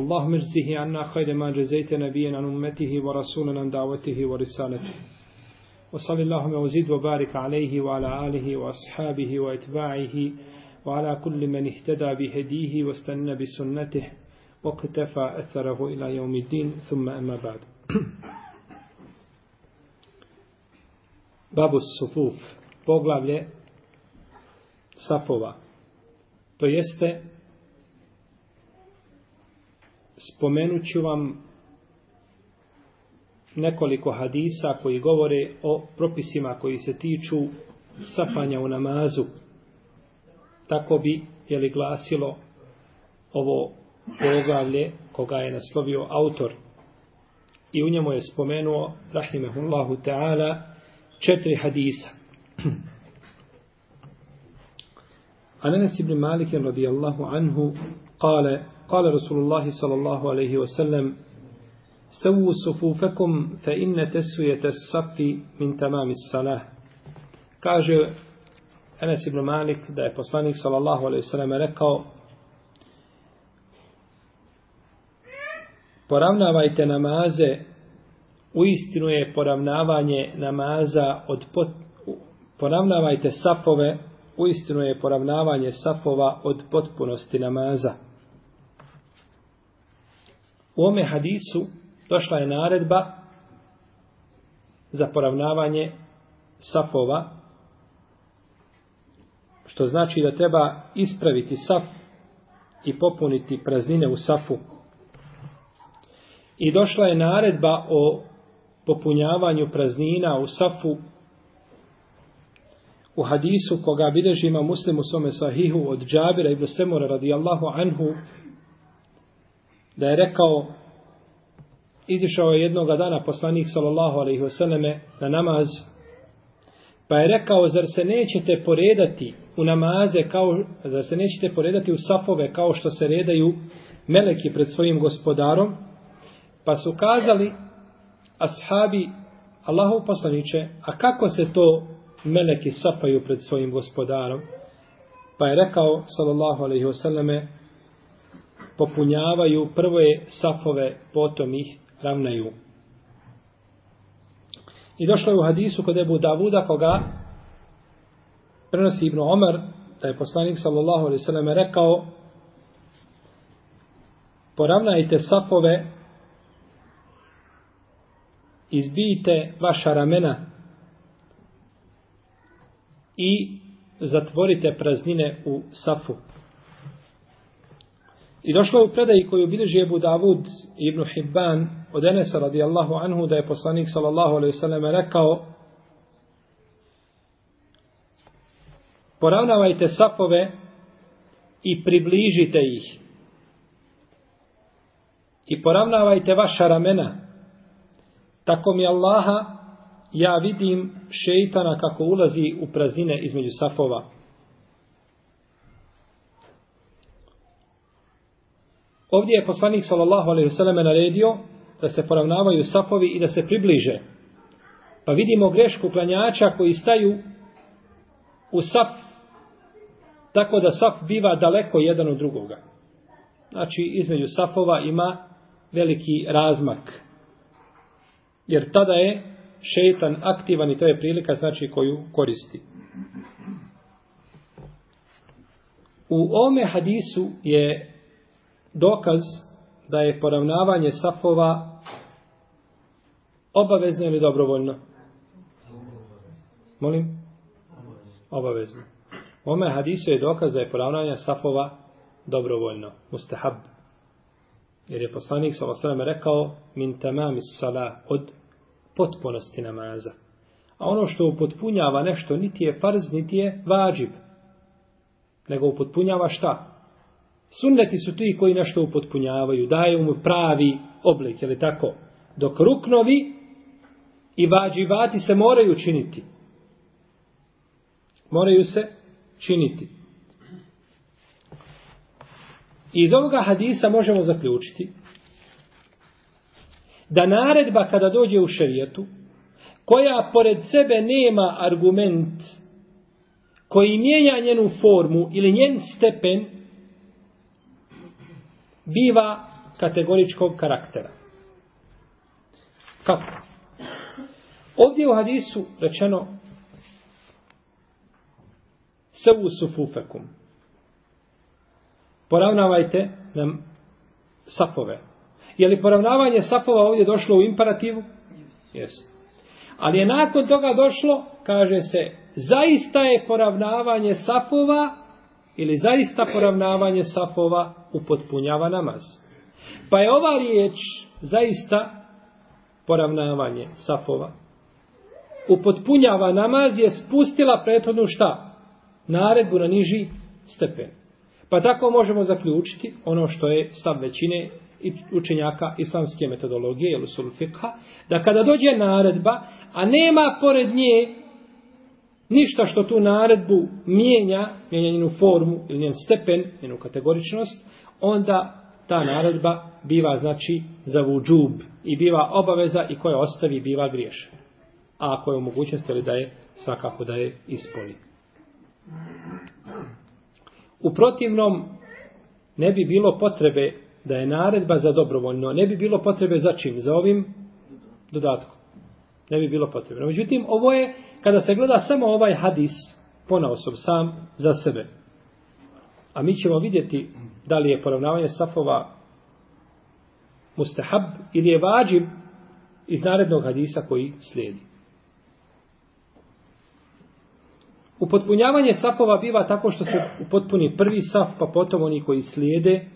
اللهم اجزه عنا خير ما جزيت نبيا عن أمته ورسولا عن دعوته ورسالته. وصل اللهم وزيد وبارك عليه وعلى آله وأصحابه وإتباعه وعلى كل من اهتدى بهديه واستنى بسنته واقتفى أثره إلى يوم الدين. ثم أما بعد. باب الصفوف. poglavlje safova to jeste spomenut ću vam nekoliko hadisa koji govore o propisima koji se tiču safanja u namazu. Tako bi je li glasilo ovo poglavlje koga je naslovio autor. I u njemu je spomenuo, rahimehullahu ta'ala, četiri hadisa. Anas ibn Malik radijallahu anhu kale, قال رسول الله صلى الله عليه وسلم سووا صفوفكم فإن تسوية الصف من تمام الصلاة kaže Enes ibn Malik da je poslanik sallallahu alejhi ve sellem rekao poravnavajte namaze u istinu je poravnavanje namaza od pot, poravnavajte safove u istinu je poravnavanje safova od potpunosti namaza U ome hadisu došla je naredba za poravnavanje safova, što znači da treba ispraviti saf i popuniti praznine u safu. I došla je naredba o popunjavanju praznina u safu u hadisu koga bideži ima muslim u svome sahihu od Džabira ibn Semura radijallahu anhu da je rekao izišao je jednog dana poslanik sallallahu alejhi ve selleme na namaz pa je rekao zar se nećete poredati u namaze kao zar se nećete poredati u safove kao što se redaju meleki pred svojim gospodarom? Pa su kazali ashabi Allahu poslanice a kako se to meleki safaju pred svojim gospodarom? Pa je rekao sallallahu alejhi ve selleme popunjavaju prve safove, potom ih ravnaju. I došlo je u hadisu kod Ebu Davuda koga prenosi Ibn Omer da je poslanik sallallahu alaihi sallam rekao poravnajte safove izbijte vaša ramena i zatvorite praznine u safu. I došlo je u predaji koju bilježi Ebu Davud ibn Hibban od Enesa radijallahu anhu da je poslanik sallallahu alaihi sallam rekao poravnavajte sapove i približite ih. I poravnavajte vaša ramena. Tako mi Allaha ja vidim šeitana kako ulazi u praznine između safova. Ovdje je poslanik sallallahu alejhi ve selleme naredio da se poravnavaju safovi i da se približe. Pa vidimo grešku klanjača koji staju u saf tako da saf biva daleko jedan od drugoga. Znači između safova ima veliki razmak. Jer tada je šeitan aktivan i to je prilika znači koju koristi. U ome hadisu je dokaz da je poravnavanje safova obavezno ili dobrovoljno? Molim? Obavezno. U ome hadisu je dokaz da je poravnavanje safova dobrovoljno. Mustahab. Jer je poslanik sa osram rekao min tamami sala od potpunosti namaza. A ono što upotpunjava nešto niti je farz, niti je vađib. Nego upotpunjava šta? Sunneti su ti koji nešto upotpunjavaju, daju mu pravi oblik, je li tako? Dok ruknovi i vađivati se moraju činiti. Moraju se činiti. I iz ovoga hadisa možemo zaključiti da naredba kada dođe u šerijetu, koja pored sebe nema argument koji mijenja njenu formu ili njen stepen, biva kategoričkog karaktera. Kako? Ovdje u hadisu rečeno sevu sufufekum. Poravnavajte nam safove. Je li poravnavanje safova ovdje došlo u imperativu? Jesi. Ali je nakon toga došlo, kaže se, zaista je poravnavanje safova ili zaista poravnavanje safova upotpunjava namaz. Pa je ova riječ zaista poravnavanje safova upotpunjava namaz je spustila prethodnu šta? Naredbu na niži stepen. Pa tako možemo zaključiti ono što je stav većine učenjaka islamske metodologije ili sulfikha, da kada dođe naredba, a nema pored nje ništa što tu naredbu mijenja, mijenja njenu formu ili njen stepen, njenu kategoričnost, onda ta naredba biva znači za vudžub i biva obaveza i koja ostavi biva griješena. A ako je u mogućnosti ali da je svakako da je ispoli. U protivnom ne bi bilo potrebe da je naredba za dobrovoljno, ne bi bilo potrebe za čim? Za ovim dodatkom. Ne bi bilo potrebno. Međutim, ovo je, kada se gleda samo ovaj hadis, ponaosob sam za sebe. A mi ćemo vidjeti da li je poravnavanje safova mustahab ili je vađib iz narednog hadisa koji slijedi. Upotpunjavanje safova biva tako što se upotpuni prvi saf, pa potom oni koji slijede,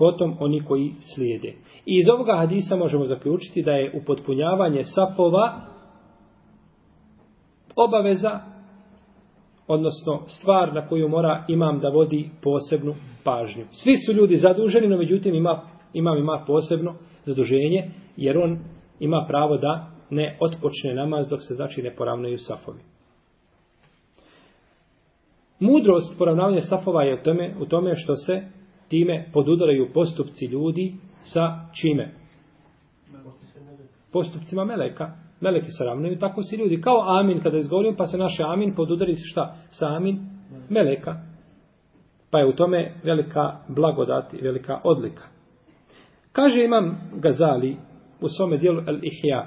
potom oni koji slijede. I iz ovoga hadisa možemo zaključiti da je upotpunjavanje safova obaveza, odnosno stvar na koju mora imam da vodi posebnu pažnju. Svi su ljudi zaduženi, no međutim ima, imam ima posebno zaduženje, jer on ima pravo da ne otpočne namaz dok se znači ne poravnaju safovi. Mudrost poravnavanja safova je u tome, u tome što se time podudaraju postupci ljudi sa čime? Postupcima meleka. Meleki se ravnaju, tako si ljudi. Kao amin kada izgovorimo, pa se naše amin podudari se šta? Sa amin meleka. Pa je u tome velika blagodat i velika odlika. Kaže imam Gazali u svome dijelu El Ihya.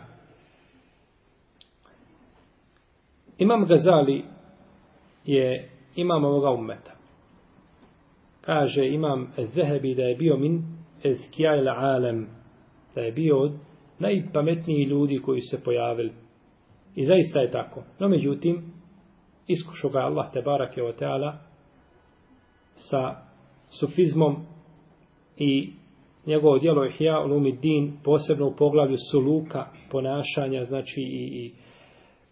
Imam Gazali je imam ovoga ummeta. Kaže imam Zehebi da je bio min ezkija alem, da je bio od najpametniji ljudi koji se pojavili. I zaista je tako. No međutim, iskušao ga Allah te barake o teala sa sufizmom i njegovo djelo je hija din, posebno u poglavlju suluka, ponašanja, znači i, i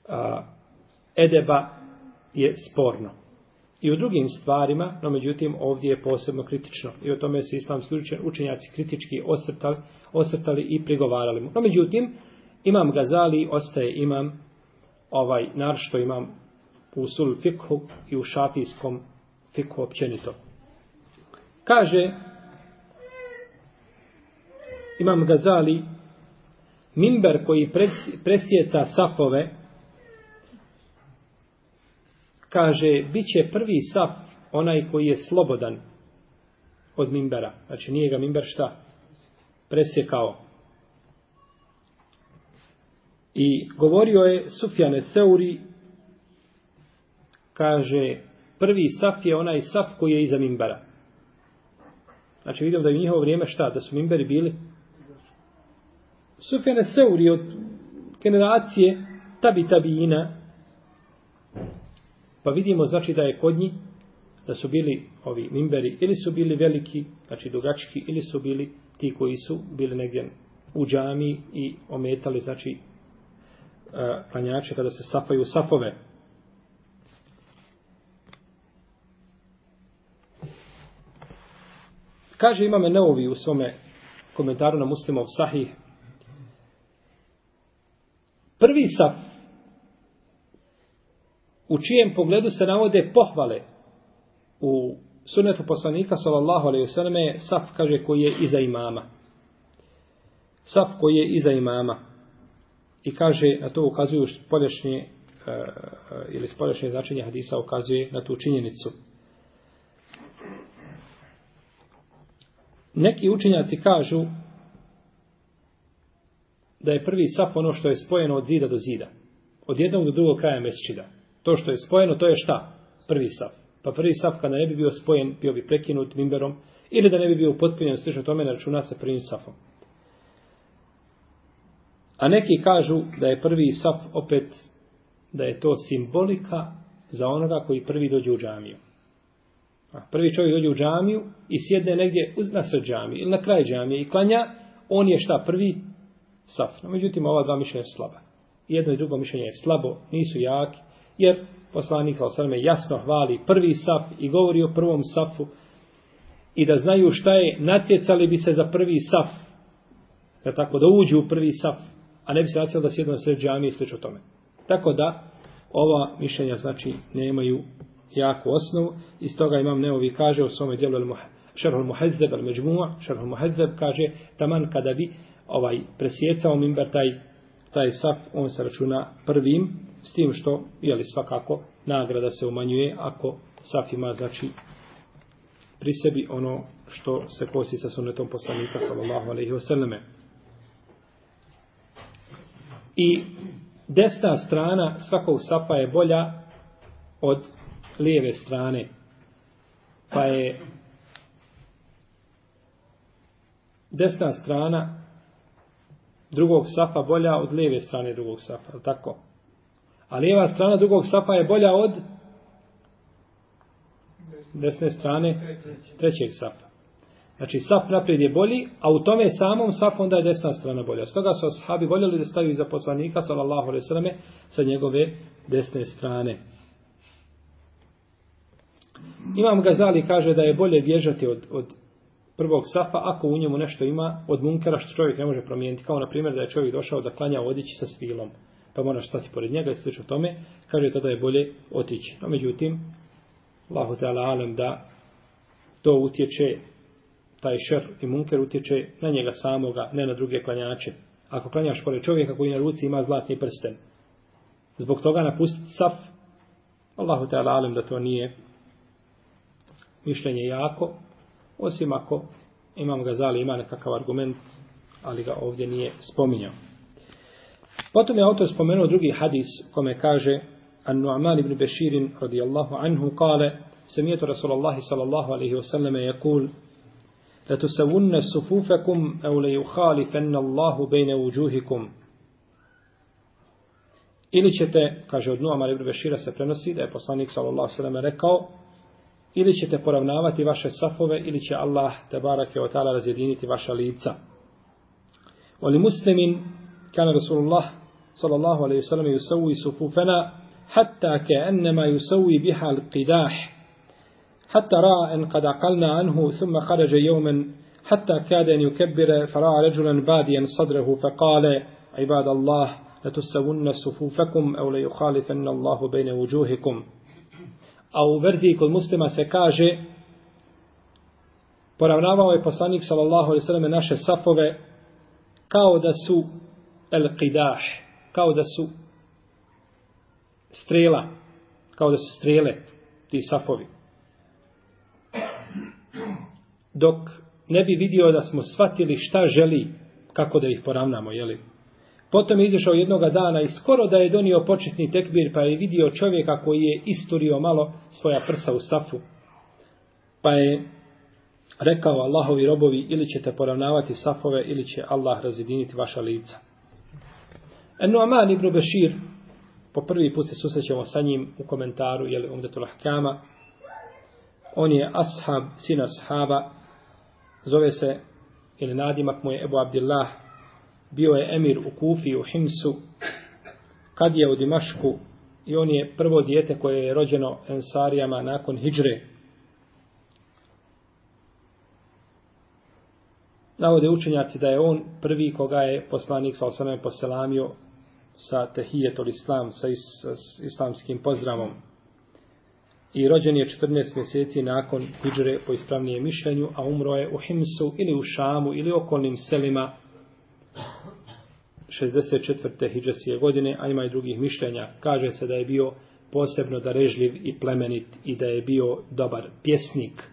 a, edeba je sporno i u drugim stvarima, no međutim ovdje je posebno kritično. I o tome se islamski učenjaci kritički osrtali, osrtali i prigovarali mu. No međutim, imam Gazali, ostaje imam ovaj nar što imam u sul fikhu i u šafijskom fikhu općenito. Kaže imam Gazali minber koji presjeca safove kaže, bit će prvi saf onaj koji je slobodan od mimbera. Znači nije ga mimber šta? Presjekao. I govorio je Sufjane Seuri, kaže, prvi saf je onaj saf koji je iza mimbera. Znači vidimo da je u njihovo vrijeme šta? Da su mimberi bili Sufjane Seuri od generacije tabi tabijina, Pa vidimo znači da je kod njih da su bili ovi mimberi ili su bili veliki, znači dugački, ili su bili ti koji su bili negdje u džami i ometali znači e, klanjače kada se safaju safove. Kaže imame Neovi u svome komentaru na muslimov sahih. Prvi saf u čijem pogledu se navode pohvale u sunetu poslanika sallallahu alejhi ve selleme saf kaže koji je iza imama. Saf koji je iza imama. I kaže, na to ukazuju spoljašnje uh, ili spoljašnje značenje hadisa ukazuje na tu činjenicu. Neki učinjaci kažu da je prvi saf ono što je spojeno od zida do zida. Od jednog do drugog kraja mesečida. To što je spojeno, to je šta? Prvi saf. Pa prvi saf kada ne bi bio spojen, bio bi prekinut mimberom, ili da ne bi bio potpunjen, slično tome, ne računa se prvim safom. A neki kažu da je prvi saf opet, da je to simbolika za onoga koji prvi dođe u džamiju. A prvi čovjek dođe u džamiju i sjedne negdje uz nasred džamije ili na kraj džamije i klanja, on je šta prvi saf. No, međutim, ova dva mišljenja su slaba. Jedno i drugo mišljenje je slabo, nisu jaki, jer poslanik Salosarme jasno hvali prvi saf i govori o prvom safu. I da znaju šta je, natjecali bi se za prvi saf, da tako da uđu u prvi saf, a ne bi se natjecali da sjedno na sred džami i slično tome. Tako da, ova mišljenja znači nemaju jaku osnovu. I stoga imam neovi kaže u svome djelu šerhul muhezzeb al međmua. Šerhul muhezzeb kaže taman kada bi ovaj presjecao mimber taj, taj saf on se računa prvim s tim što jeli svakako nagrada se umanjuje ako saf ima znači pri sebi ono što se kosi sa sunnetom poslanika sallallahu alejhi ve selleme i desna strana svakog safa je bolja od lijeve strane. Pa je desna strana drugog safa bolja od lijeve strane drugog safa, tako? A lijeva strana drugog safa je bolja od desne strane trećeg safa. Znači, saf naprijed je bolji, a u tome samom safu onda je desna strana bolja. Stoga su ashabi voljeli da staviju za poslanika, sallallahu alaihi sallam, sa njegove desne strane. Imam Gazali kaže da je bolje bježati od, od prvog safa ako u njemu nešto ima od munkera što čovjek ne može promijeniti. Kao na primjer da je čovjek došao da klanja odići sa svilom pa moraš stati pored njega i slično tome, kaže tada je bolje otići. No međutim, Allahu Teala alem da to utječe, taj šer i munker utječe na njega samoga, ne na druge klanjače. Ako klanjaš pored čovjeka koji na ruci ima zlatni prsten, zbog toga napustiti saf, Allahu Teala alem da to nije mišljenje jako, osim ako imam ga zali, ima nekakav argument, ali ga ovdje nije spominjao. Potom je autor spomenuo drugi hadis kome kaže an Nu'man ibn Bešir radijallahu anhu kale samijetu Rasulallahi sallallahu alaihi wasallam yakul la tusavunna sufufakum au la yukhalifenna Allahu bejne uđuhikum ili ćete, kaže od Nu'man ibn Bešira se prenosi da je poslanik sallallahu alaihi sallam rekao ili ćete poravnavati vaše safove ili će Allah te barake o ta'ala razjediniti vaša lica. Oli muslimin كان رسول الله صلى الله عليه وسلم يسوي صفوفنا حتى كأنما يسوي بها القداح حتى رأى أن قد عقلنا عنه ثم خرج يوما حتى كاد أن يكبر فرأى رجلا باديا صدره فقال عباد الله لتسون صفوفكم أو ليخالفن الله بين وجوهكم؟ أو برزيك المسلمة سكاجة Poravnavao je poslanik sallallahu alejhi ve selleme naše safove kao da su el qidah kao da su strela kao da su strele ti safovi dok ne bi vidio da smo shvatili šta želi kako da ih poravnamo je li Potom je izašao jednoga dana i skoro da je donio početni tekbir, pa je vidio čovjeka koji je isturio malo svoja prsa u safu. Pa je rekao Allahovi robovi, ili ćete poravnavati safove, ili će Allah razjediniti vaša lica. Nu'man ibn Bešir, po prvi put se susrećemo sa njim u komentaru, jel umdetul ahkama, on je ashab, sin ashaba, zove se, ili nadimak mu je Ebu Abdillah, bio je emir u Kufi, u Himsu, kad je u Dimašku i on je prvo dijete koje je rođeno Ensarijama nakon Hidžre. navode učenjaci da je on prvi koga je poslanik sa osanem poselamio sa tehijetul islam, sa, is, sa islamskim pozdravom. I rođen je 14 mjeseci nakon hijđre po ispravnijem mišljenju, a umro je u Himsu ili u Šamu ili okolnim selima 64. hijđasije godine, a ima i drugih mišljenja. Kaže se da je bio posebno darežljiv i plemenit i da je bio dobar pjesnik.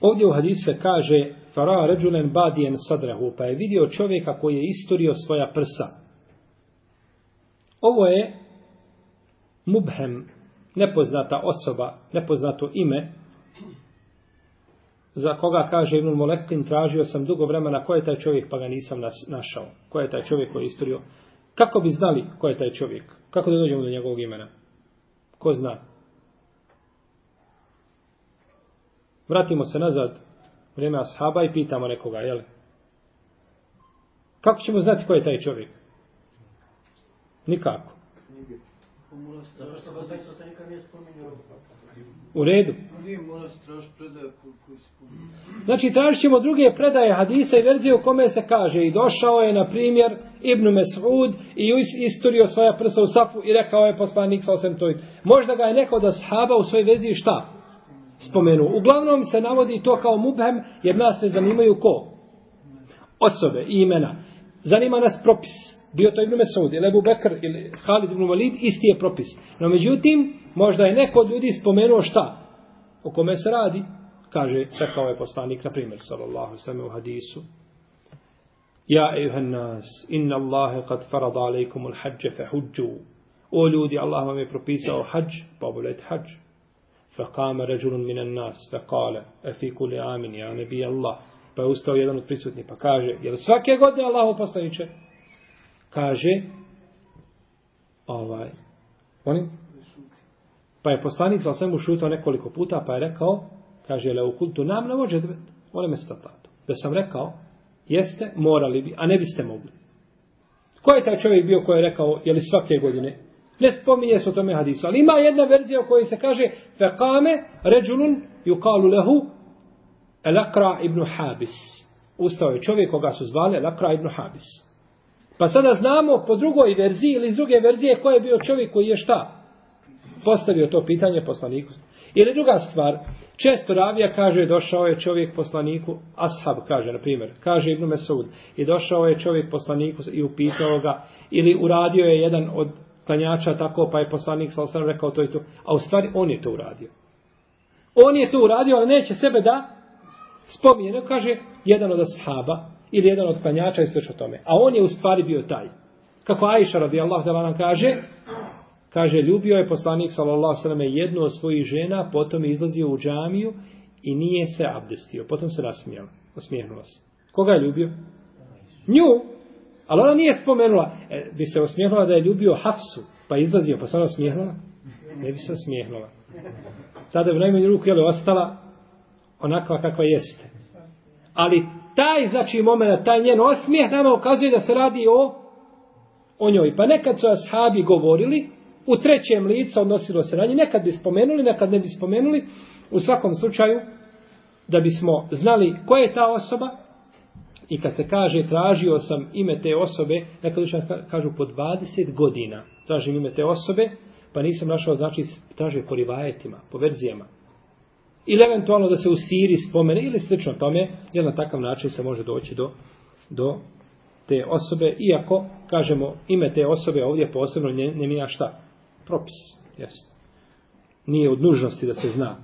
Ovdje u hadise kaže Fara ređulen badijen sadrahu, pa je vidio čovjeka koji je istorio svoja prsa. Ovo je mubhem, nepoznata osoba, nepoznato ime, za koga kaže Ibn Molekin, tražio sam dugo vremena ko je taj čovjek, pa ga nisam našao. Ko je taj čovjek koji je istorio? Kako bi znali ko je taj čovjek? Kako da dođemo do njegovog imena? Ko zna? Vratimo se nazad vrijeme ashaba i pitamo nekoga, jel? Kako ćemo znati ko je taj čovjek? Nikako. U redu. Znači, tražit ćemo druge predaje hadisa i verzije u kome se kaže i došao je, na primjer, Ibn Mes'ud i isturio svoja prsa u safu i rekao je poslanik sa osem toj. Možda ga je neko da sahaba u svojoj verziji šta? Spomenu. Uglavnom se navodi to kao mubhem jer nas ne zanimaju ko? Osobe i imena. Zanima nas propis. Bio to Ibn Mes'ud ili Ebu Bekr ili Halid ibn Walid, isti je propis. No međutim, možda je neko od ljudi spomenuo šta? O kome se radi? Kaže, čekao je poslanik, na primjer, sallallahu sallam u hadisu. Ja, ejuhan nas, inna Allahe kad farada alaikum ul hađe fe huđu. O ljudi, Allah vam je propisao hađ, pa obavljajte hađ. فقام رجل من الناس فقال fe كل عام يا نبي الله. Pa je ustao jedan od prisutnih, pa kaže, jel svake godine Allahu poslaniče Kaže, ovaj, oni, Pa je poslanik sa svemu šutao nekoliko puta, pa je rekao, kaže, le u kultu nam ne može dvet, ole me stopatu. Da sam rekao, jeste, morali bi, a ne biste mogli. Ko je taj čovjek bio koji je rekao, je li svake godine? Ne spominje se o tome hadisu, ali ima jedna verzija u kojoj se kaže, fekame ređulun yukalu lehu elakra ibn Habis. Ustao je čovjek koga su zvali elakra ibn Habis. Pa sada znamo po drugoj verziji ili iz druge verzije ko je bio čovjek koji je šta? postavio to pitanje poslaniku. Ili druga stvar, često ravija kaže došao je čovjek poslaniku, ashab kaže, na primjer, kaže Ibn Mesud, i došao je čovjek poslaniku i upitao ga, ili uradio je jedan od klanjača tako, pa je poslanik sa osram rekao to i to, a u stvari on je to uradio. On je to uradio, ali neće sebe da spominje, ne kaže jedan od ashaba, ili jedan od klanjača i sve tome. A on je u stvari bio taj. Kako Aisha radijallahu ta'ala nam kaže, Kaže, ljubio je poslanik sallallahu sallam jednu od svojih žena, potom je izlazio u džamiju i nije se abdestio. Potom se nasmijao, osmijehnula se. Koga je ljubio? Nju. Ali ona nije spomenula. E, bi se osmijehnula da je ljubio Hafsu, pa izlazio, pa se ona osmijehnula? Ne bi se osmijehnula. Tada bi najmanju ruku jele, ostala onakva kakva jeste. Ali taj, znači, moment, taj njen osmijeh nama ukazuje da se radi o o njoj. Pa nekad su ashabi govorili, u trećem licu odnosilo se na njih. Nekad bi spomenuli, nekad ne bi spomenuli. U svakom slučaju, da bismo znali ko je ta osoba, i kad se kaže tražio sam ime te osobe, nekad učan kažu po 20 godina tražim ime te osobe, pa nisam našao, znači traže po rivajetima, po verzijama. Ili eventualno da se u Siri spomene, ili slično tome, jer na takav način se može doći do, do te osobe, iako, kažemo, ime te osobe ovdje posebno ne, ne mija šta? propis. jesno. Nije od nužnosti da se zna.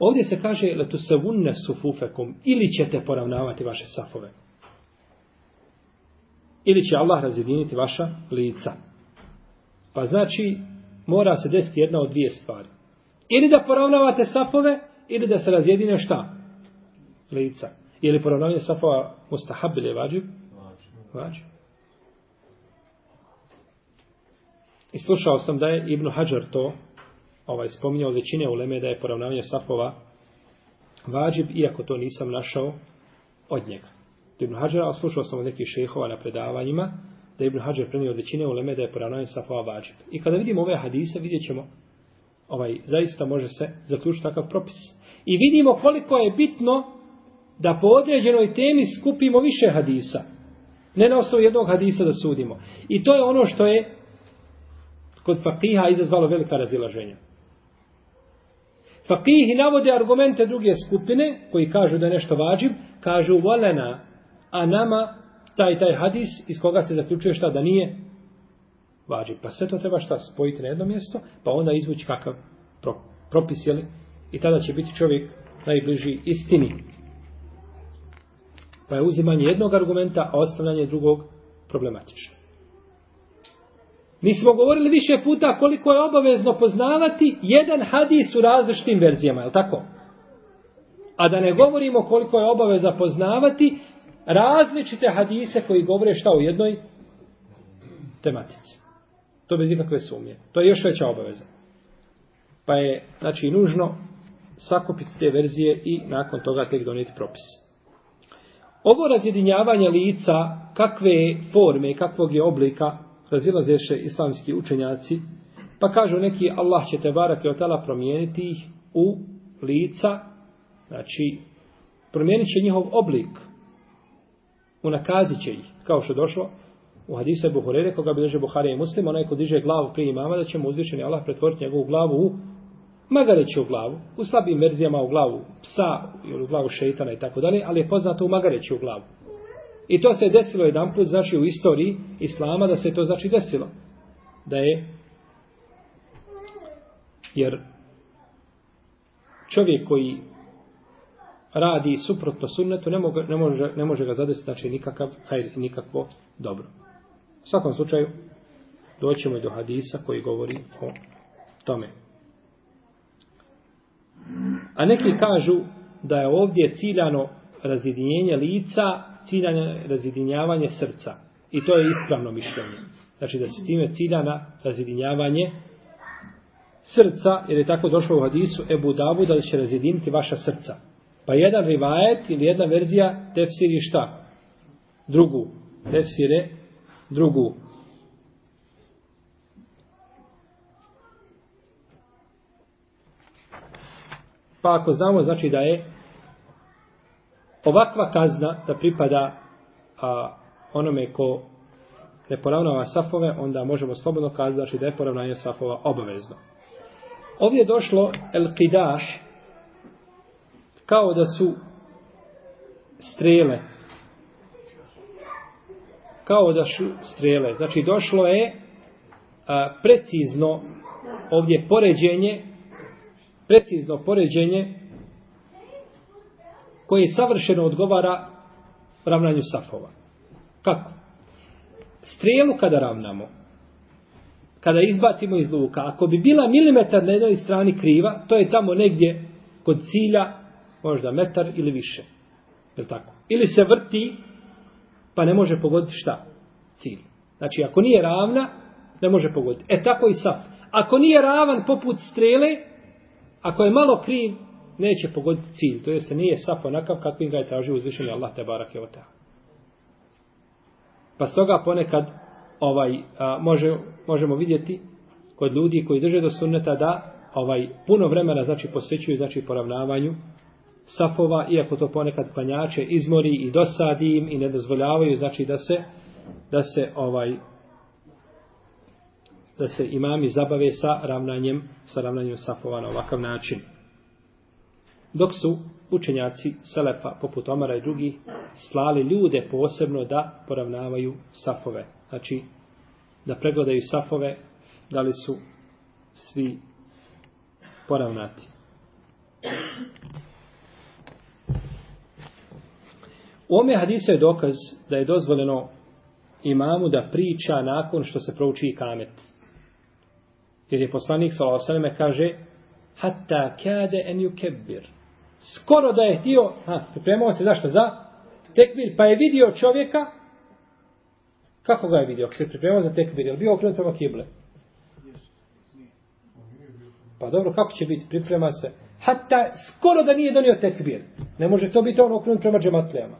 Ovdje se kaže letu se vunne ili ćete poravnavati vaše safove. Ili će Allah razjediniti vaša lica. Pa znači mora se desiti jedna od dvije stvari. Ili da poravnavate safove ili da se razjedine šta? Lica. Je li poravnavanje safova mustahab ili vađib? Vađib. I slušao sam da je Ibn Hajar to ovaj, spominjao većine uleme da je poravnavanje safova vađib, iako to nisam našao od njega. Ibn Hajar, a slušao sam od nekih šehova na predavanjima, da je Ibn Hajar prenio od većine uleme da je poravnavanje safova vađib. I kada vidimo ove hadise, vidjet ćemo ovaj, zaista može se zaključiti takav propis. I vidimo koliko je bitno da po određenoj temi skupimo više hadisa. Ne na osnovu jednog hadisa da sudimo. I to je ono što je kod fakiha izazvalo velika razilaženja. Fakihi navode argumente druge skupine koji kažu da je nešto vađib, kažu volena, a nama taj taj hadis iz koga se zaključuje šta da nije vađib. Pa sve to treba šta spojiti na jedno mjesto, pa onda izvući kakav propis, jeli? I tada će biti čovjek najbliži istini. Pa je uzimanje jednog argumenta, a ostavljanje drugog problematično. Mi smo govorili više puta koliko je obavezno poznavati jedan hadis u različitim verzijama, je li tako? A da ne govorimo koliko je obaveza poznavati različite hadise koji govore šta u jednoj tematici. To bez ikakve sumnje. To je još veća obaveza. Pa je, znači, nužno sakupiti te verzije i nakon toga tek donijeti propis. Ovo razjedinjavanje lica, kakve forme, kakvog je oblika, razilazeše islamski učenjaci, pa kažu neki Allah će te barak i otala promijeniti ih u lica, znači promijenit će njihov oblik, unakazit će ih, kao što došlo u hadisu Ebu Hurere, koga bi drže Buharija i Muslim, onaj ko diže glavu prije imama, da će mu uzvišeni Allah pretvoriti njegovu glavu u magareću glavu, u slabim verzijama u glavu psa ili u glavu šeitana i tako dalje, ali je poznato u magareću glavu. I to se desilo jedan put, znači u istoriji Islama, da se to znači desilo. Da je, jer čovjek koji radi suprotno sunnetu, ne, moga, ne, može, ne može ga zadesiti, znači nikakav hajr nikakvo dobro. U svakom slučaju, doćemo i do hadisa koji govori o tome. A neki kažu da je ovdje ciljano razjedinjenje lica ciljanje razjedinjavanje srca. I to je ispravno mišljenje. Znači da se time cilja na razjedinjavanje srca, jer je tako došlo u hadisu Ebu Davu da će razjediniti vaša srca. Pa jedan rivajet ili jedna verzija tefsiri šta? Drugu. Tefsire drugu. Pa ako znamo, znači da je ovakva kazna da pripada a, onome ko ne poravnava safove, onda možemo slobodno kazati da je poravnanje safova obavezno. Ovdje je došlo el qidah kao da su strele. Kao da su strele. Znači došlo je a, precizno ovdje poređenje precizno poređenje koje savršeno odgovara ravnanju safova. Kako? Strelu kada ravnamo, kada izbacimo iz luka, ako bi bila milimetar na jednoj strani kriva, to je tamo negdje kod cilja, možda metar ili više. Je tako? Ili se vrti, pa ne može pogoditi šta? Cilj. Znači, ako nije ravna, ne može pogoditi. E tako i saf. Ako nije ravan poput strele, ako je malo kriv, neće pogoditi cilj. To jeste nije sap onakav kakvim ga je tražio uzvišeni Allah te barake o ta. Pa stoga ponekad ovaj a, može, možemo vidjeti kod ljudi koji drže do sunneta da ovaj puno vremena znači posvećuju znači poravnavanju safova, iako to ponekad klanjače izmori i dosadi im i ne dozvoljavaju znači da se da se ovaj da se imami zabave sa ravnanjem sa ravnanjem safova na ovakav način dok su učenjaci Selefa, poput Omara i drugi, slali ljude posebno da poravnavaju safove. Znači, da pregledaju safove, da li su svi poravnati. U ome hadisu je dokaz da je dozvoljeno imamu da priča nakon što se prouči i kamet. Jer je poslanik s.a.v. kaže hatta kade en yukebbir skoro da je htio, ha, pripremao se zašto za tekbir, pa je vidio čovjeka, kako ga je vidio, ako se pripremao za tekbir, je li bio okrenut prema kible? Pa dobro, kako će biti, priprema se, hatta skoro da nije donio tekbir, ne može to biti on okrenut prema džematlijama.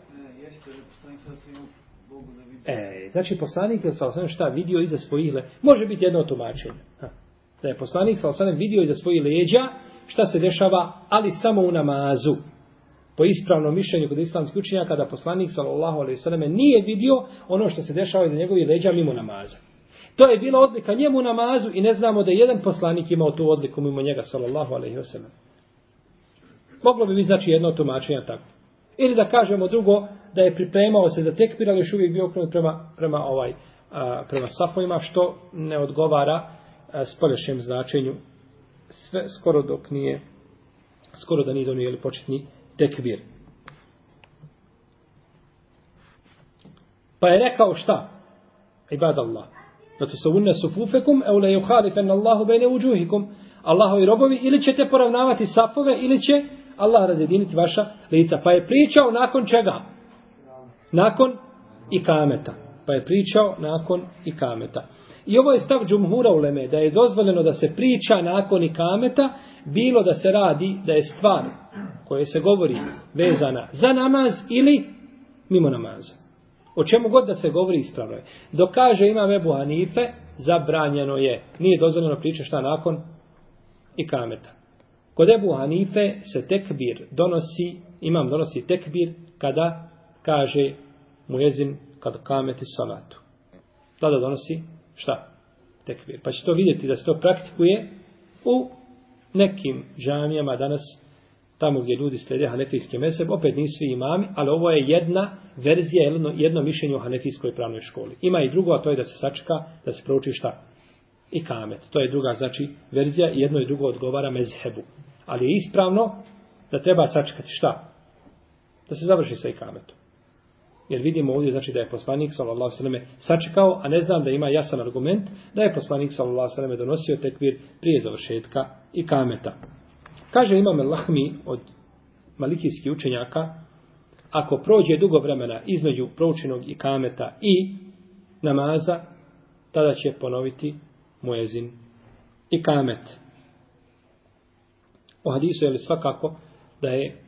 E, znači poslanik je sa šta vidio iza svojih le, može biti jedno tumačenje. Ha. Da je poslanik sa vidio iza svojih leđa šta se dešava, ali samo u namazu. Po ispravnom mišljenju kod islamskih učenjaka da poslanik sallallahu alejhi ve selleme nije vidio ono što se dešava iza njegovih leđa mimo namaza. To je bila odlika njemu u namazu i ne znamo da je jedan poslanik imao tu odliku mimo njega sallallahu alejhi ve sellem. Moglo bi biti znači jedno tumačenje tako. Ili da kažemo drugo, da je pripremao se za tekbir, ali još uvijek bio okrenut prema, prema, ovaj, a, prema safovima, što ne odgovara spolješnjem značenju sve skoro dok nije skoro da nije donio ili početni tekbir. Pa je rekao šta? Ibad Allah. Zato znači, se unne sufufekum, e ule juhalifen Allahu bejne uđuhikum. Allahovi robovi, ili ćete poravnavati safove, ili će Allah razjediniti vaša lica. Pa je pričao nakon čega? Nakon i kameta. Pa je pričao nakon i kameta. I ovo je stav džumhura uleme, da je dozvoljeno da se priča nakon ikameta, bilo da se radi, da je stvar koje se govori vezana za namaz ili mimo namaza. O čemu god da se govori ispravno je. Dok kaže ima Ebu Hanife, zabranjeno je. Nije dozvoljeno priča šta nakon ikameta. Kod Ebu Hanife se tekbir donosi, imam donosi tekbir kada kaže mujezin kad kameti salatu. Tada donosi šta? Tekbir. Pa će to vidjeti da se to praktikuje u nekim džamijama danas tamo gdje ljudi slede hanefijski meseb, opet nisu imami, ali ovo je jedna verzija, jedno, jedno mišljenje o hanefijskoj pravnoj školi. Ima i drugo, a to je da se sačka, da se prouči šta? I kamet. To je druga, znači, verzija i jedno i drugo odgovara mezhebu. Ali je ispravno da treba sačekati šta? Da se završi sa ikametom. Jer vidimo ovdje znači da je poslanik sallallahu alejhi sačekao, a ne znam da ima jasan argument da je poslanik sallallahu alejhi donosio tekvir prije završetka i kameta. Kaže imam Lahmi od malikijskih učenjaka, ako prođe dugo vremena između proučenog i kameta i namaza, tada će ponoviti muezin i kamet. U hadisu je li svakako da je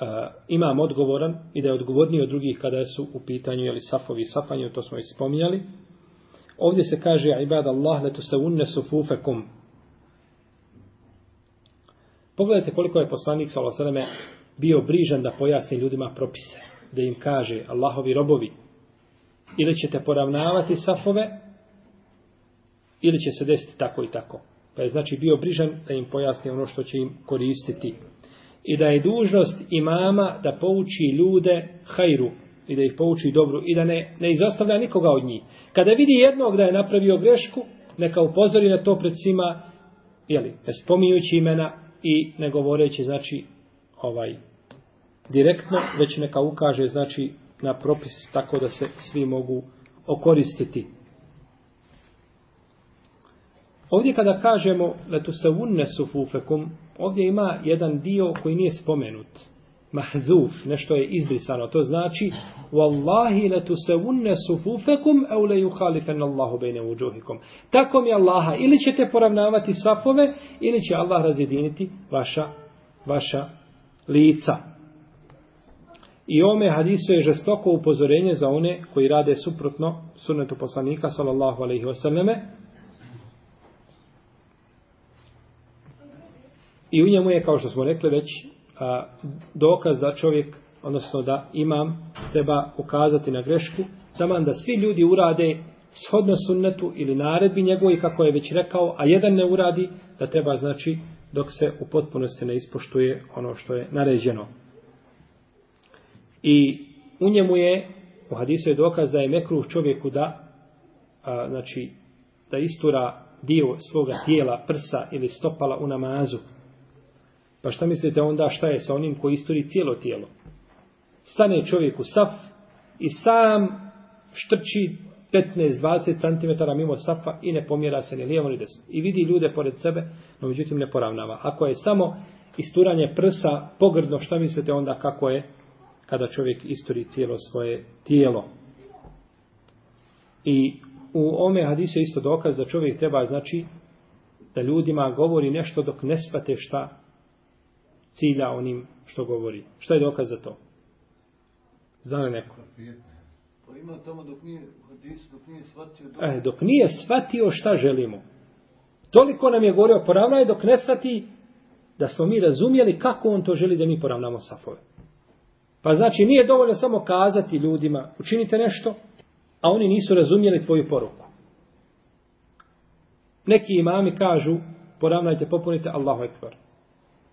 a, imam odgovoran i da je odgovorniji od drugih kada su u pitanju jeli safovi i safanje, to smo i spominjali. Ovdje se kaže ibad Allah letu se unne sufufekum. Pogledajte koliko je poslanik s.a.v. bio brižan da pojasni ljudima propise. Da im kaže Allahovi robovi ili ćete poravnavati safove ili će se desiti tako i tako. Pa je znači bio brižan da im pojasni ono što će im koristiti i da je dužnost imama da pouči ljude hajru i da ih pouči dobru i da ne, ne izostavlja nikoga od njih. Kada vidi jednog da je napravio grešku, neka upozori na to pred svima, jeli, ne spominjući imena i ne govoreći, znači, ovaj, direktno, već neka ukaže, znači, na propis tako da se svi mogu okoristiti. Ovdje kada kažemo letu se unne sufufekum, ovdje ima jedan dio koji nije spomenut. Mahzuf, nešto je izbrisano. To znači, Wallahi letu se unne sufufekum, au le yuhalifen Allahu bejne uđuhikom. Tako mi Allaha, ili ćete poravnavati safove, ili će Allah razjediniti vaša, vaša lica. I ome hadisu je žestoko upozorenje za one koji rade suprotno sunnetu poslanika, sallallahu alaihi wasallame, I u njemu je, kao što smo rekli već, a, dokaz da čovjek, odnosno da imam, treba ukazati na grešku, taman da svi ljudi urade shodno sunnetu ili naredbi njegovi, kako je već rekao, a jedan ne uradi, da treba znači dok se u potpunosti ne ispoštuje ono što je naređeno. I u njemu je, u hadisu je dokaz da je mekruh čovjeku da, a, znači, da istura dio svoga tijela, prsa ili stopala u namazu, Pa šta mislite onda šta je sa onim koji istori cijelo tijelo? Stane čovjek u saf i sam štrči 15-20 cm mimo safa i ne pomjera se ni lijevo ni desno. I vidi ljude pored sebe, no međutim ne poravnava. Ako je samo isturanje prsa pogrdno, šta mislite onda kako je kada čovjek istori cijelo svoje tijelo? I u ome hadisu je isto dokaz da čovjek treba znači da ljudima govori nešto dok ne svate šta cilja onim što govori. Šta je dokaz za to? Zna li neko? Pa ima tamo dok nije, dok nije shvatio... Dok... Eh, dok nije shvatio šta želimo. Toliko nam je govorio, poravnaj dok ne shvati da smo mi razumjeli kako on to želi da mi poravnamo safove. Pa znači nije dovoljno samo kazati ljudima, učinite nešto, a oni nisu razumjeli tvoju poruku. Neki imami kažu, poravnajte, popunite Allahu Ekber.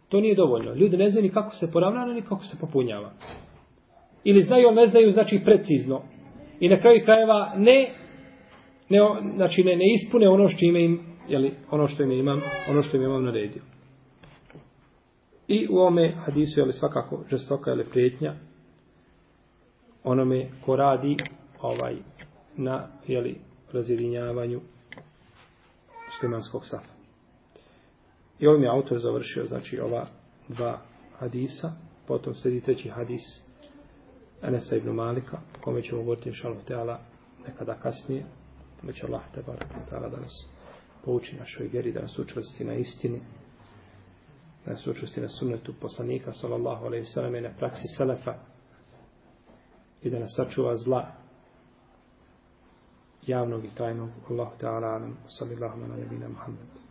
To nije dovoljno. Ljudi ne znaju ni kako se poravnava, ni kako se popunjava. Ili znaju, ali ne znaju, znači precizno. I na kraju krajeva ne, ne, znači ne, ne ispune ono što ime im, jeli, ono što im imam, ono što im imam naredio. I u ome hadisu, jeli svakako žestoka, jeli prijetnja, onome ko radi ovaj na jeli, razjedinjavanju muslimanskog safa. I ovim je autor završio, znači, ova dva hadisa. Potom sledi treći hadis Enesa ibn Malika, kome ćemo govoriti inšalov teala nekada kasnije. Da će Allah te barak teala da nas pouči našoj vjeri, da nas učvrsti na istini, da nas učvrsti na sunnetu poslanika, sallallahu alaihi sallam, i na praksi selefa, i da nas sačuva zla javnog i tajnog. Allahu ta'ala alam, sallallahu ala nebina Muhammed,